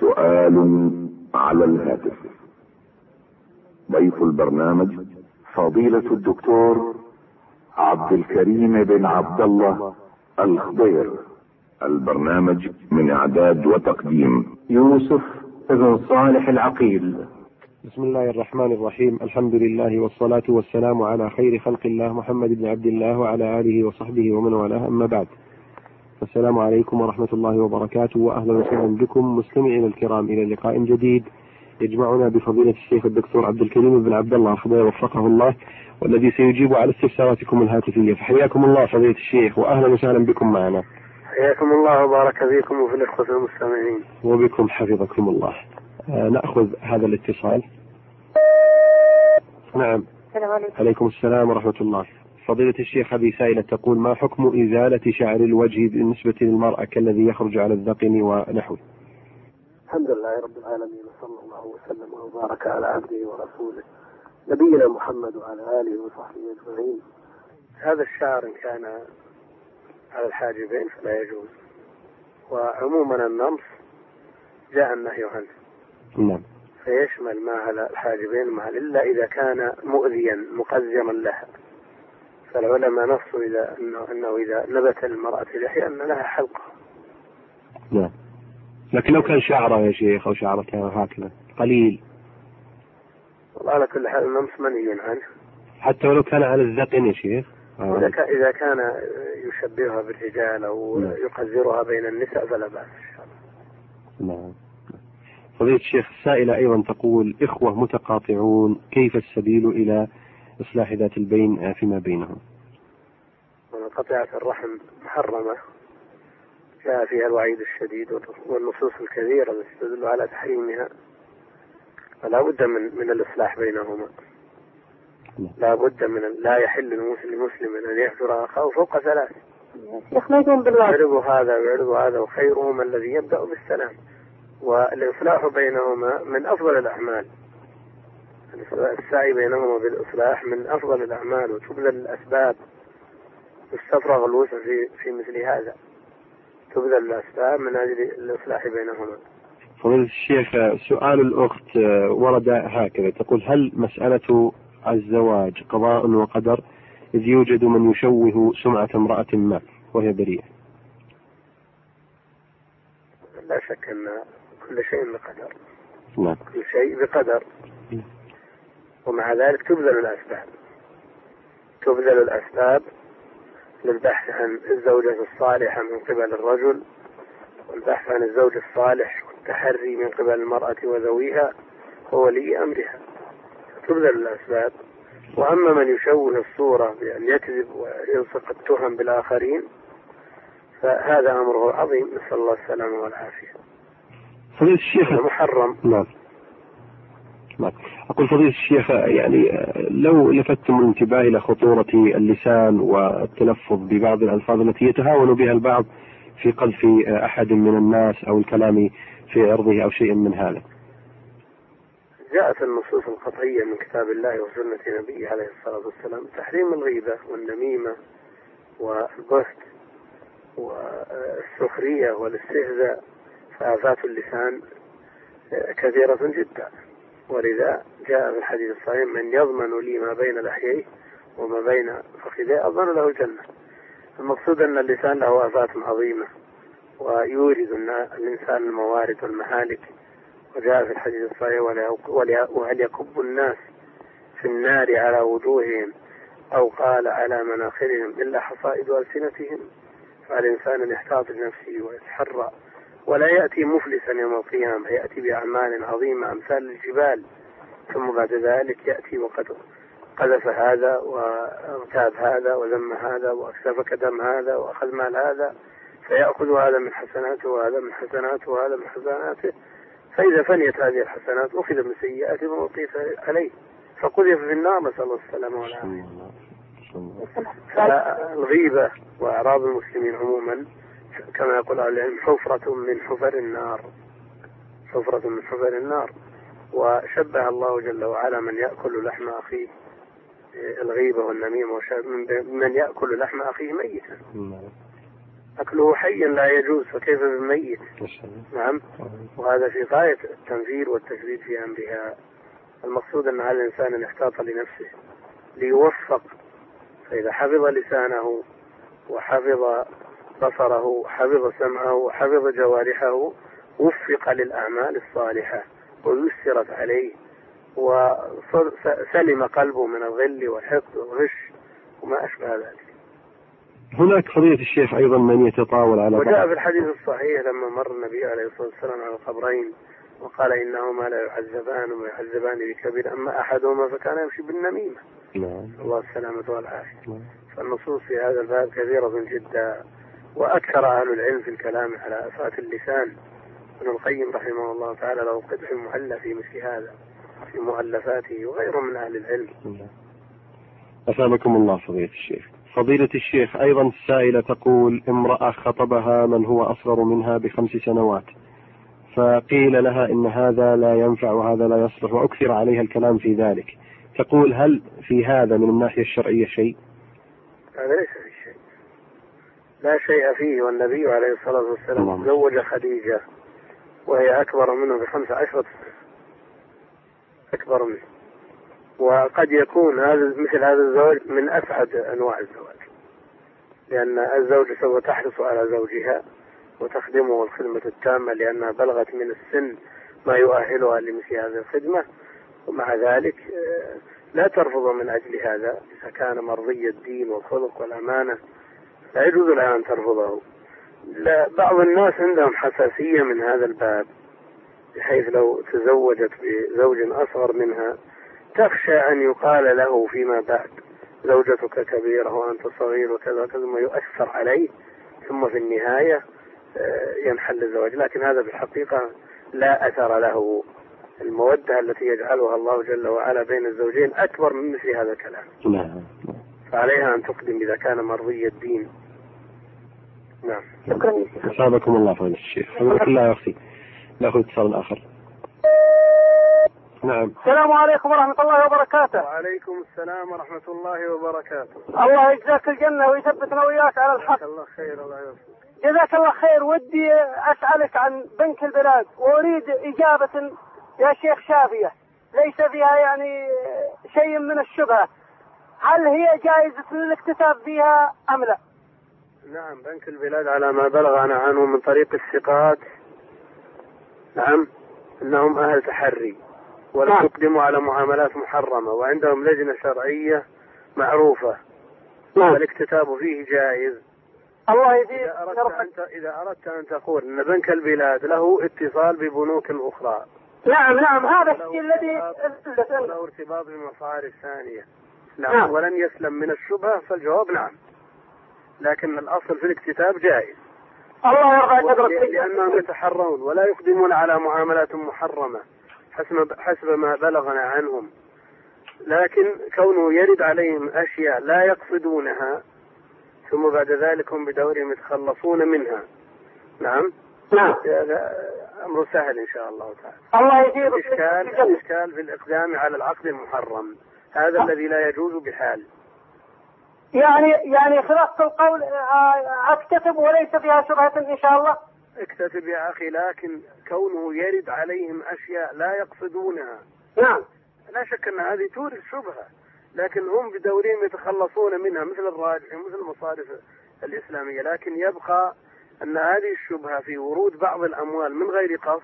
سؤال على الهاتف. ضيف البرنامج فضيلة الدكتور عبد الكريم بن عبد الله الخضير. البرنامج من إعداد وتقديم. يوسف بن صالح العقيل. بسم الله الرحمن الرحيم. الحمد لله والصلاة والسلام على خير خلق الله محمد بن عبد الله وعلى آله وصحبه ومن والاه. أما بعد. السلام عليكم ورحمة الله وبركاته وأهلا وسهلا بكم مستمعينا الكرام إلى لقاء جديد يجمعنا بفضيلة الشيخ الدكتور عبد الكريم بن عبد الله الخضير وفقه الله والذي سيجيب على استفساراتكم الهاتفية. فحياكم الله فضيلة الشيخ وأهلا وسهلا بكم معنا. حياكم الله وبارك فيكم وفي الإخوة المستمعين. وبكم حفظكم الله. آه نأخذ هذا الاتصال. نعم. السلام عليكم. عليكم السلام ورحمة الله. فضيلة الشيخ هذه سائلة تقول ما حكم إزالة شعر الوجه بالنسبة للمرأة كالذي يخرج على الذقن ونحوه؟ الحمد لله رب العالمين وصلى الله وسلم وبارك على عبده ورسوله نبينا محمد وعلى آله وصحبه أجمعين. هذا الشعر إن كان على الحاجبين فلا يجوز. وعموما النمص جاء النهي عنه. نعم. فيشمل ما على الحاجبين مع إلا إذا كان مؤذيا مقزما لها. فالعلماء نصوا إذا أنه, أنه إذا نبت المرأة لحية أن لها حلقة نعم. لكن لو كان شعره يا شيخ أو شعرتها هكذا قليل. والله على كل حال النمص منهي عنه حتى ولو كان على الذقن يا شيخ. إذا آه. كان إذا كان يشبهها بالرجال أو نعم. يقذرها بين النساء فلا بأس إن شاء الله. نعم. فضيلة الشيخ السائلة أيضا تقول إخوة متقاطعون كيف السبيل إلى إصلاح ذات البين فيما بينهم. ومن قطيعة الرحم محرمة. جاء فيها الوعيد الشديد والنصوص الكثيرة التي تدل على تحريمها. فلا بد من من الإصلاح بينهما. نعم. لا بد من لا يحل لمسلم أن يهجر أخاه فوق ثلاث. يكون بالواجب يعرض هذا ويعرض هذا وخيرهما الذي يبدأ بالسلام. والإصلاح بينهما من أفضل الأعمال. السعي بينهما بالإصلاح من أفضل الأعمال وتبذل الأسباب. يستفرغ الوسع في في مثل هذا. تبذل الأسباب من أجل الإصلاح بينهما. فضيلة الشيخ سؤال الأخت ورد هكذا. تقول هل مسألة الزواج قضاء وقدر إذ يوجد من يشوه سمعة امرأة ما وهي بريئة؟ لا شك أن كل شيء بقدر. نعم. كل شيء بقدر. ومع ذلك تبذل الأسباب. تبذل الأسباب للبحث عن الزوجة الصالحة من قبل الرجل والبحث عن الزوج الصالح والتحري من قبل المرأة وذويها وولي أمرها. تبذل الأسباب. وأما من يشوه الصورة بأن يكذب ويلصق التهم بالآخرين فهذا أمره عظيم. نسأل الله السلامة والعافية. فضيلة الشيخ محرم. نعم. نعم أقول فضيلة الشيخ يعني لو لفتتم الانتباه إلى خطورة اللسان والتلفظ ببعض الألفاظ التي يتهاون بها البعض في قذف أحد من الناس أو الكلام في عرضه أو شيء من هذا. جاءت النصوص القطعية من كتاب الله وسنة نبيه عليه الصلاة والسلام تحريم الغيبة والنميمة والبهت والسخرية والاستهزاء فآفات اللسان كثيرة جدا. ولذا جاء في الحديث الصحيح من يضمن لي ما بين لحييه وما بين فخذيه أضمن له الجنة. المقصود أن اللسان له آفات عظيمة ويورد الإنسان الموارد والمهالك وجاء في الحديث الصحيح وهل يكب الناس في النار على وجوههم أو قال على مناخرهم إلا حصائد ألسنتهم؟ فالإنسان أن يحتاط لنفسه ويتحرى. ولا يأتي مفلسا يوم القيامة يأتي بأعمال عظيمة أمثال الجبال ثم بعد ذلك يأتي وقد قذف هذا واغتاب هذا وذم هذا وأسفك دم هذا وأخذ مال هذا فيأخذ هذا من حسناته وهذا من حسناته وهذا من حسناته. فإذا فنيت هذه الحسنات أخذ من سيئاته وأقيس عليه. فقذف في النار نسأل الله السلامة والعافية. فالغيبة وأعراض المسلمين عموما كما يقول أهل العلم حفرة من حفر النار. حفرة من حفر النار. وشبه الله جل وعلا من يأكل لحم أخيه الغيبة والنميمة من- يأكل لحم أخيه ميتا. أكله حيا لا يجوز فكيف بالميت؟ نعم. وهذا في غاية التنفير والتشديد في أمرها. المقصود أن على الإنسان أن يحتاط لنفسه ليوفق. فإذا حفظ لسانه وحفظ بصره وحفظ سمعه وحفظ جوارحه وفق للأعمال الصالحة ويسرت عليه وسلم قلبه من الغل والحقد والغش وما أشبه ذلك. هناك فضيلة الشيخ أيضا من يتطاول على وجاء في الحديث الصحيح لما مر النبي عليه الصلاة والسلام على القبرين وقال إنهما لا يعذبان ويعذبان بكبير أما أحدهما فكان يمشي بالنميمة. نعم. الله السلامة والعافية. نعم. فالنصوص في هذا الباب كثيرة جدا. وأكثر أهل العلم في الكلام على آفات اللسان. ابن القيم رحمه الله تعالى له قدح معلى في مثل هذا في مؤلفاته وغيره من أهل العلم. أثابكم الله فضيلة الشيخ. فضيلة الشيخ أيضا سائلة تقول امرأة خطبها من هو أصغر منها بخمس سنوات فقيل لها إن هذا لا ينفع وهذا لا يصلح وأكثر عليها الكلام في ذلك. تقول هل في هذا من الناحية الشرعية شيء؟ هذا ليس لا شيء فيه والنبي عليه الصلاة والسلام. زوج خديجة وهي أكبر منه بخمس عشرة أكبر منه. وقد يكون هذا مثل هذا الزواج من أسعد أنواع الزواج. لأن الزوجة سوف تحرص على زوجها وتخدمه الخدمة التامة لأنها بلغت من السن ما يؤهلها لمثل هذه الخدمة. ومع ذلك آه، لا ترفض من أجل هذا إذا كان مرضي الدين والخلق والأمانة. لا يجوز لها أن ترفضه. لا بعض الناس عندهم حساسية من هذا الباب بحيث لو تزوجت بزوج أصغر منها تخشى أن يقال له فيما بعد زوجتك كبيرة وأنت صغير وكذا وكذا ما يؤثر عليه ثم في النهاية آه، ينحل الزواج لكن هذا في الحقيقة لا أثر له. المودة التي يجعلها الله جل وعلا بين الزوجين أكبر من مثل هذا الكلام. نعم. فعليها أن تقدم إذا كان مرضي الدين. نعم. شكرا. أثابكم الله فضيلة الشيخ. حفظك الله يا أختي نأخذ اتصال آخر. نعم. السلام عليكم ورحمة الله وبركاته. وعليكم السلام ورحمة الله وبركاته. الله يجزاك الجنة ويثبتنا وإياك على الحق. جزاك الله خير الله يوفقك. جزاك الله خير. ودي أسألك عن بنك البلاد. وأريد إجابة يا شيخ شافية. ليس فيها يعني شيء من الشبهة. هل هي جائزة للاكتتاب فيها أم لا؟ نعم بنك البلاد على ما بلغنا عنه من طريق الثقات. نعم إنهم أهل تحري ولا نعم. يقدموا على معاملات محرمة وعندهم لجنة شرعية معروفة. والاكتتاب فيه جائز. الله يزيد إذا أردت شرفك أن ت- إذا أردت أن تقول إن بنك البلاد له اتصال ببنوك أخرى. نعم نعم هذا الشيء الذي وله ارتباط بمصارف ثانية. نعم نعم. ولن يسلم من الشبهة فالجواب نعم. لكن الأصل في الاكتتاب جائز. الله يرضى قدرك لأنهم يتحرون ولا يقدمون على معاملات محرمة حسب حسب ما بلغنا عنهم. لكن كونه يرد عليهم أشياء لا يقصدونها ثم بعد ذلك هم بدورهم يتخلصون منها. نعم؟ نعم. هذا أمر سهل إن شاء الله تعالى. الله يزيد. الإشكال الإشكال في الإقدام على العقد المحرم. هذا الذي لا يجوز بحال. يعني يعني خلاصة القول آه، أكتتب وليس فيها شبهة إن شاء الله. اكتتب يا أخي لكن كونه يرد عليهم أشياء لا يقصدونها. نعم. لا شك أن هذه تورث شبهة لكن هم بدورهم يتخلصون منها مثل الراجح مثل المصارف الإسلامية. لكن يبقى أن هذه الشبهة في ورود بعض الأموال من غير قصد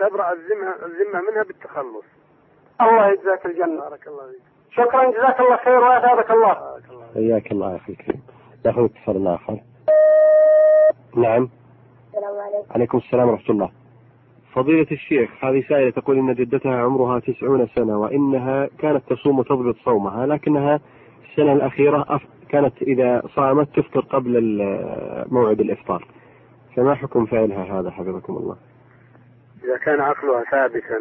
تبرأ الذمة الذمة منها بالتخلص. الله يجزاك الجنة. بارك الله فيك. شكرا جزاك الله خير وأثابك الله. بارك الله فيك حياك الله يا أخي الكريم. نأخذ اتصال آخر نعم. السلام عليكم. عليكم السلام ورحمة الله. فضيلة الشيخ هذه سائلة تقول إن جدتها عمرها تسعون سنة وإنها كانت تصوم وتضبط صومها لكنها السنة الأخيرة أف- كانت إذا صامت تفطر قبل موعد الإفطار. فما حكم فعلها هذا؟ حفظكم الله. إذا كان عقلها ثابتا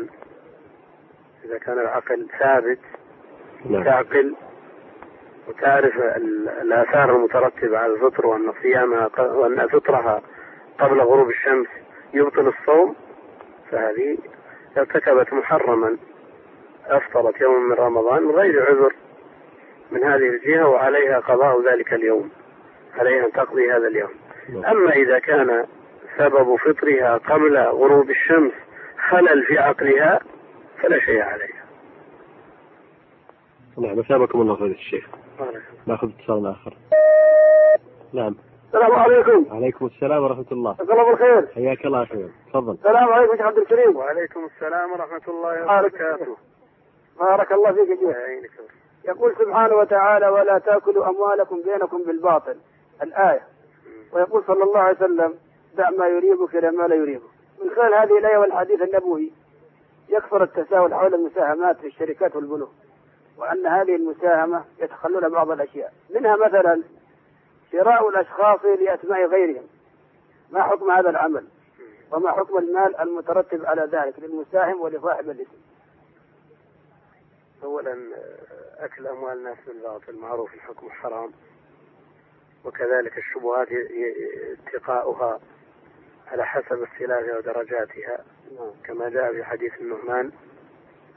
إذا كان العقل ثابت نعم. تعقل وتعرف ال- الآثار المترتبة على الفطر وأن صيامها وأن فطرها قبل غروب الشمس يبطل الصوم فهذه ارتكبت محرما أفطرت يوم من رمضان من غير عذر من هذه الجهة وعليها قضاء ذلك اليوم عليها أن تقضي هذا اليوم. أما إذا كان سبب فطرها قبل غروب الشمس خلل في عقلها فلا شيء عليها نعم أثابكم الله فضيلة الشيخ بارك الله. ناخذ اتصال آخر. نعم. السلام عليكم. عليكم السلام ورحمة الله. جزاك الله بالخير. حياك الله أخي. تفضل. السلام عليكم شيخ عبد الكريم. وعليكم السلام ورحمة الله وبركاته. بارك الله فيك يا شيخ. يقول سبحانه وتعالى ولا تأكلوا أموالكم بينكم بالباطل. الآية. ويقول صلى الله عليه وسلم دع ما يريبك إلى ما لا يريبك. من خلال هذه الآية والحديث النبوي يكثر التساؤل حول المساهمات في الشركات والبنوك. وأن هذه المساهمة يتخلون بعض الأشياء. منها مثلا شراء الأشخاص لأسماء غيرهم. ما حكم هذا العمل؟ وما حكم المال المترتب على ذلك للمساهم ولصاحب الاسم؟ أولا أكل أموال الناس بالباطل معروف الحكم حرام. وكذلك الشبهات اتقاؤها على حسب اختلافها ودرجاتها كما جاء في حديث النعمان.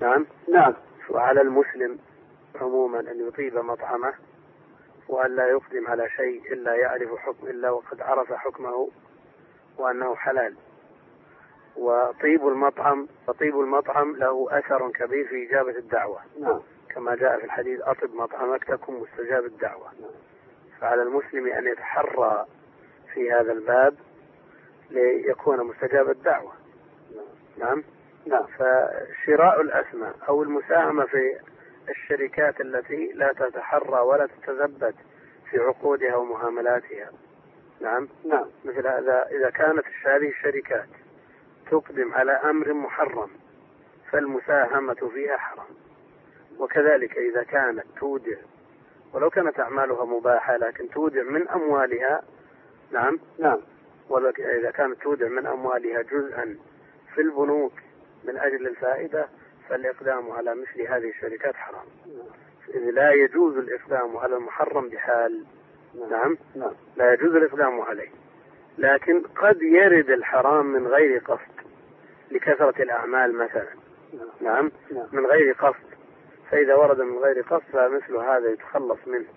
نعم؟ نعم. وعلى المسلم عموما أن يطيب مطعمه وأن لا يقدم على شيء إلا يعرف حكم إلا وقد عرف حكمه وأنه حلال. وطيب المطعم فطيب المطعم له أثر كبير في إجابة الدعوة. نعم. كما جاء في الحديث أطب مطعمك تكن مستجاب الدعوة. فعلى المسلم أن يتحرى في هذا الباب ليكون مستجاب الدعوة. نعم. نعم. فشراء الأسماء أو المساهمة في الشركات التي لا تتحرى ولا تتثبت في عقودها ومعاملاتها. نعم. نعم. مثل هذا إذا كانت هذه الشركات تقدم على أمر محرم فالمساهمة فيها حرام. وكذلك إذا كانت تودع ولو كانت أعمالها مباحة لكن تودع من أموالها نعم. نعم. وإذا كانت تودع من أموالها جزءا في البنوك من أجل الفائدة فالإقدام على مثل هذه الشركات حرام. إذ لا يجوز الإقدام على المحرم بحال. نعم؟ نعم. لا يجوز الإقدام عليه. لكن قد يرد الحرام من غير قصد لكثرة الأعمال مثلا. نعم؟ نعم. من غير قصد. فإذا ورد من غير قصد فمثل هذا يتخلص منه.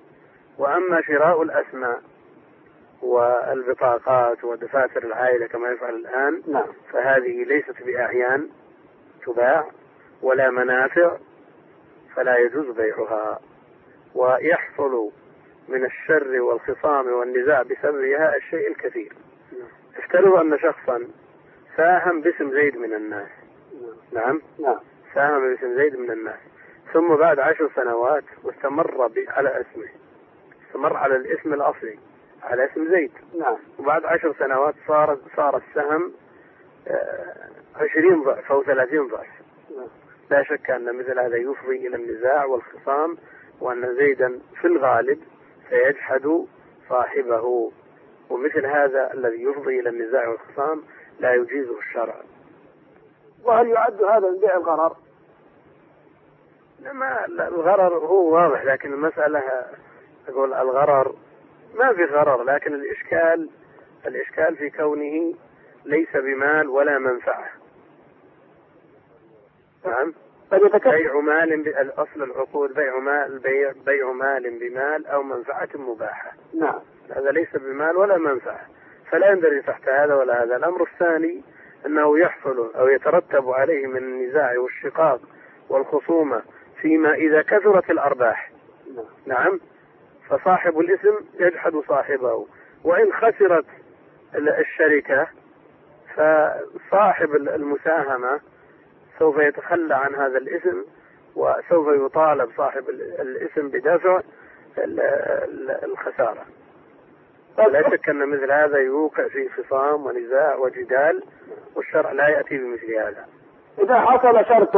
وأما شراء الأسماء والبطاقات ودفاتر العائلة كما يفعل الآن نعم. فهذه ليست بأعيان تباع. ولا منافع فلا يجوز بيعها. ويحصل من الشر والخصام والنزاع بسببها الشيء الكثير. افترض أن شخصا ساهم باسم زيد من الناس. نعم. نعم؟ ساهم باسم زيد من الناس. ثم بعد عشر سنوات واستمر على اسمه. استمر على الاسم الأصلي على اسم زيد. نعم. وبعد عشر سنوات صار صار السهم آه، عشرين ضعف أو ثلاثين ضعف. نعم. لا شك أن مثل هذا يفضي إلى النزاع والخصام وأن زيدا في الغالب سيجحد صاحبه. ومثل هذا الذي يفضي إلى النزاع والخصام لا يجيزه الشرع. وهل يعد هذا من بيع الغرر؟ ما لا، الغرر هو واضح لكن المسألة أقول الغرر ما في غرر لكن الإشكال الإشكال في كونه ليس بمال ولا منفعة. نعم. بيع مال الأصل العقود بيع مال بيع, بيع مال بمال أو منفعة مباحة. نعم. هذا ليس بمال ولا منفعة. فلا يندرج تحت هذا ولا هذا. الأمر الثاني أنه يحصل أو يترتب عليه من النزاع والشقاق والخصومة فيما إذا كثرت الأرباح. نعم. نعم. فصاحب الاسم يجحد صاحبه. وإن خسرت ال- الشركة فصاحب ال- المساهمة سوف يتخلى عن هذا الاسم وسوف يطالب صاحب ال- الاسم بدفع ال- ال- الخسارة. لا شك أن مثل هذا يوقع في خصام ونزاع وجدال والشرع لا يأتي بمثل هذا. إذا حصل شرط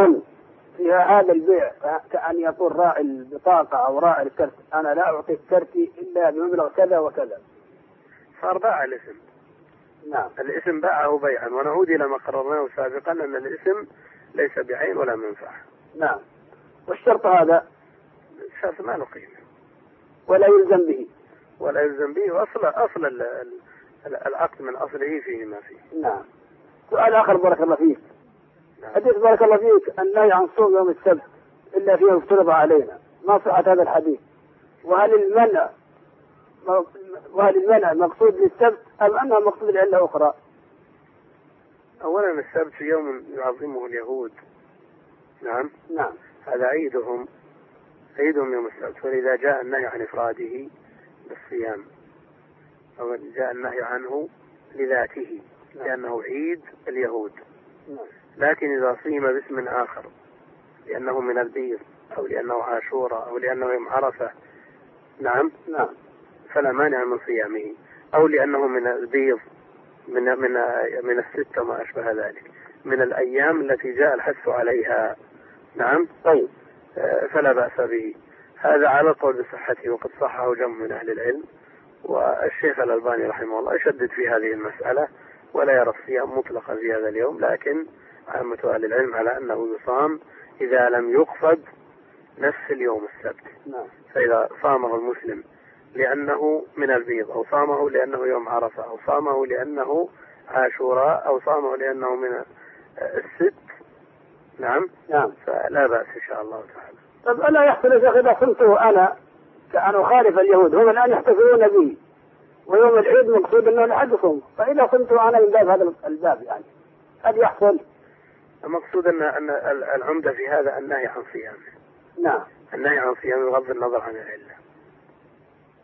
في هذا البيع كأن يقول راعي البطاقة أو راعي الكرت أنا لا أعطيك كرتي إلا بمبلغ كذا وكذا. صار باع الاسم. نعم. الاسم باعه بيعا. ونعود إلى ما قررناه سابقا أن الاسم ليس بعين ولا منفعة. نعم. والشرط هذا؟ الشرط ما له قيمة ولا يلزم به. ولا يلزم به وأصل أصل ال- ال- العقد من أصله فيه ما فيه. نعم. سؤال آخر بارك الله فيك. نعم. حديث بارك الله فيك النهي عن صوم يوم السبت إلا فيه افترض علينا. ما صحة هذا الحديث؟ وهل المنع وهل المنع مقصود للسبت أم أنها مقصود لعلة أخرى؟ أولا السبت يوم يعظمه اليهود. نعم. نعم. هذا عيدهم عيدهم يوم السبت. ولذا جاء النهي عن إفراده بالصيام. أو جاء النهي عنه لذاته لأنه عيد اليهود. نعم. لكن إذا صيم باسم آخر لأنه من البيض أو لأنه عاشوراء أو لأنه يوم عرفة. نعم. نعم. فلا مانع من صيامه. أو لأنه من البيض. من من من الستة وما أشبه ذلك. من الأيام التي جاء الحث عليها. نعم؟ طيب. آه، فلا بأس به. هذا على القول بصحته وقد صحه جمع من أهل العلم. والشيخ الألباني رحمه الله يشدد في هذه المسألة ولا يرى الصيام مطلقا في هذا اليوم لكن عامة أهل العلم على أنه يصام إذا لم يقصد نفس اليوم السبت. نعم. فإذا صامه المسلم لأنه من البيض أو صامه لأنه يوم عرفة أو صامه لأنه عاشوراء أو صامه لأنه من الست. نعم؟ نعم. فلا بأس إن شاء الله تعالى. طب ألا يحصل يا شيخ إذا صمته أنا كأن أخالف اليهود هم الآن يحتفلون بي ويوم العيد مقصود أنه يصوم فإذا صمته أنا من باب هذا الباب يعني هل يحصل؟ المقصود أن أن العمدة في هذا النهي عن صيامه. نعم. النهي عن صيامه بغض النظر عن العلة.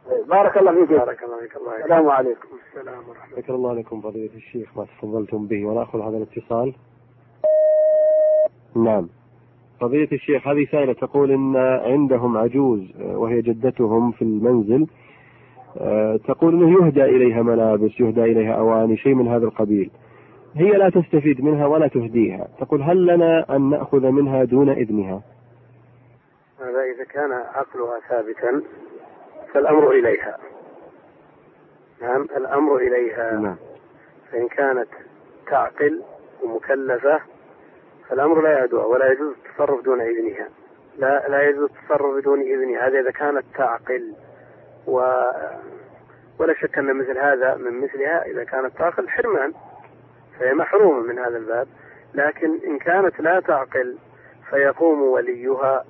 بارك الله فيك. بارك الله فيك. الله السلام عليكم. السلام ورحمة الله. الله لكم فضيلة الشيخ ما تفضلتم به ونأخذ هذا الاتصال. نعم. فضيلة الشيخ هذه سائلة تقول إن عندهم عجوز آه، وهي جدتهم في المنزل. آه، تقول إنه يهدى إليها ملابس يهدى إليها أواني شيء من هذا القبيل. هي لا تستفيد منها ولا تهديها. تقول هل لنا أن نأخذ منها دون إذنها؟ هذا إذا كان عقلها ثابتا فالأمر إليها. نعم الأمر إليها. نعم. فإن كانت تعقل ومكلفة فالأمر لا يدعو ولا يجوز التصرف دون إذنها. لا لا يجوز التصرف بدون إذنها. هذا إذا كانت تعقل و ولا شك أن مثل هذا من مثلها إذا كانت تعقل حرمان فهي محرومة من هذا الباب. لكن إن كانت لا تعقل فيقوم وليها.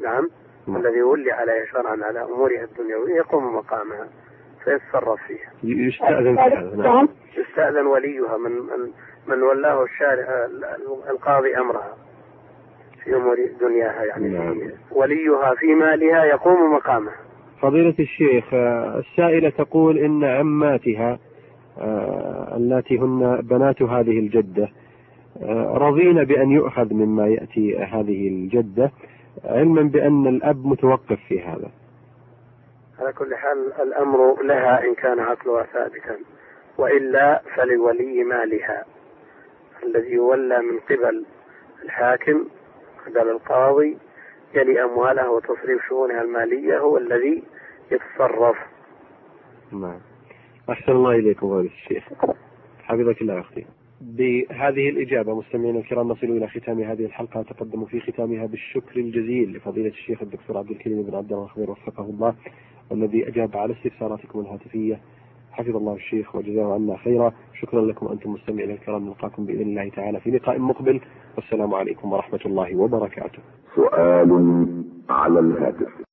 نعم. الذي ولي عليها شرعا على أمورها الدنيوية يقوم مقامها فيتصرف فيها يستأذن نعم. يستأذن وليها من من من ولاه الشارع القاضي أمرها في أمور دنياها يعني. نعم. وليها في مالها يقوم مقامها. فضيلة الشيخ السائلة تقول إن عماتها آه، اللاتي هن بنات هذه الجدة آه، رضين بأن يؤخذ مما يأتي هذه الجدة. علما بأن الأب متوقف في هذا. على كل حال الأمر لها إن كان عقلها ثابتا وإلا فلولي مالها. الذي يولى من قبل الحاكم قبل القاضي يلي أموالها وتصريف شؤونها المالية هو الذي يتصرف. نعم. أحسن الله إليكم فضيلة الشيخ. حفظك الله أختي. بهذه الإجابة مستمعينا الكرام نصل إلى ختام هذه الحلقة. نتقدم في ختامها بالشكر الجزيل لفضيلة الشيخ الدكتور عبد الكريم بن عبد الله الخضير وفقه الله والذي أجاب على استفساراتكم الهاتفية. حفظ الله الشيخ وجزاه عنا خيرا. شكرا لكم أنتم مستمعينا الكرام نلقاكم بإذن الله تعالى في لقاء مقبل. والسلام عليكم ورحمة الله وبركاته. سؤال على الهاتف.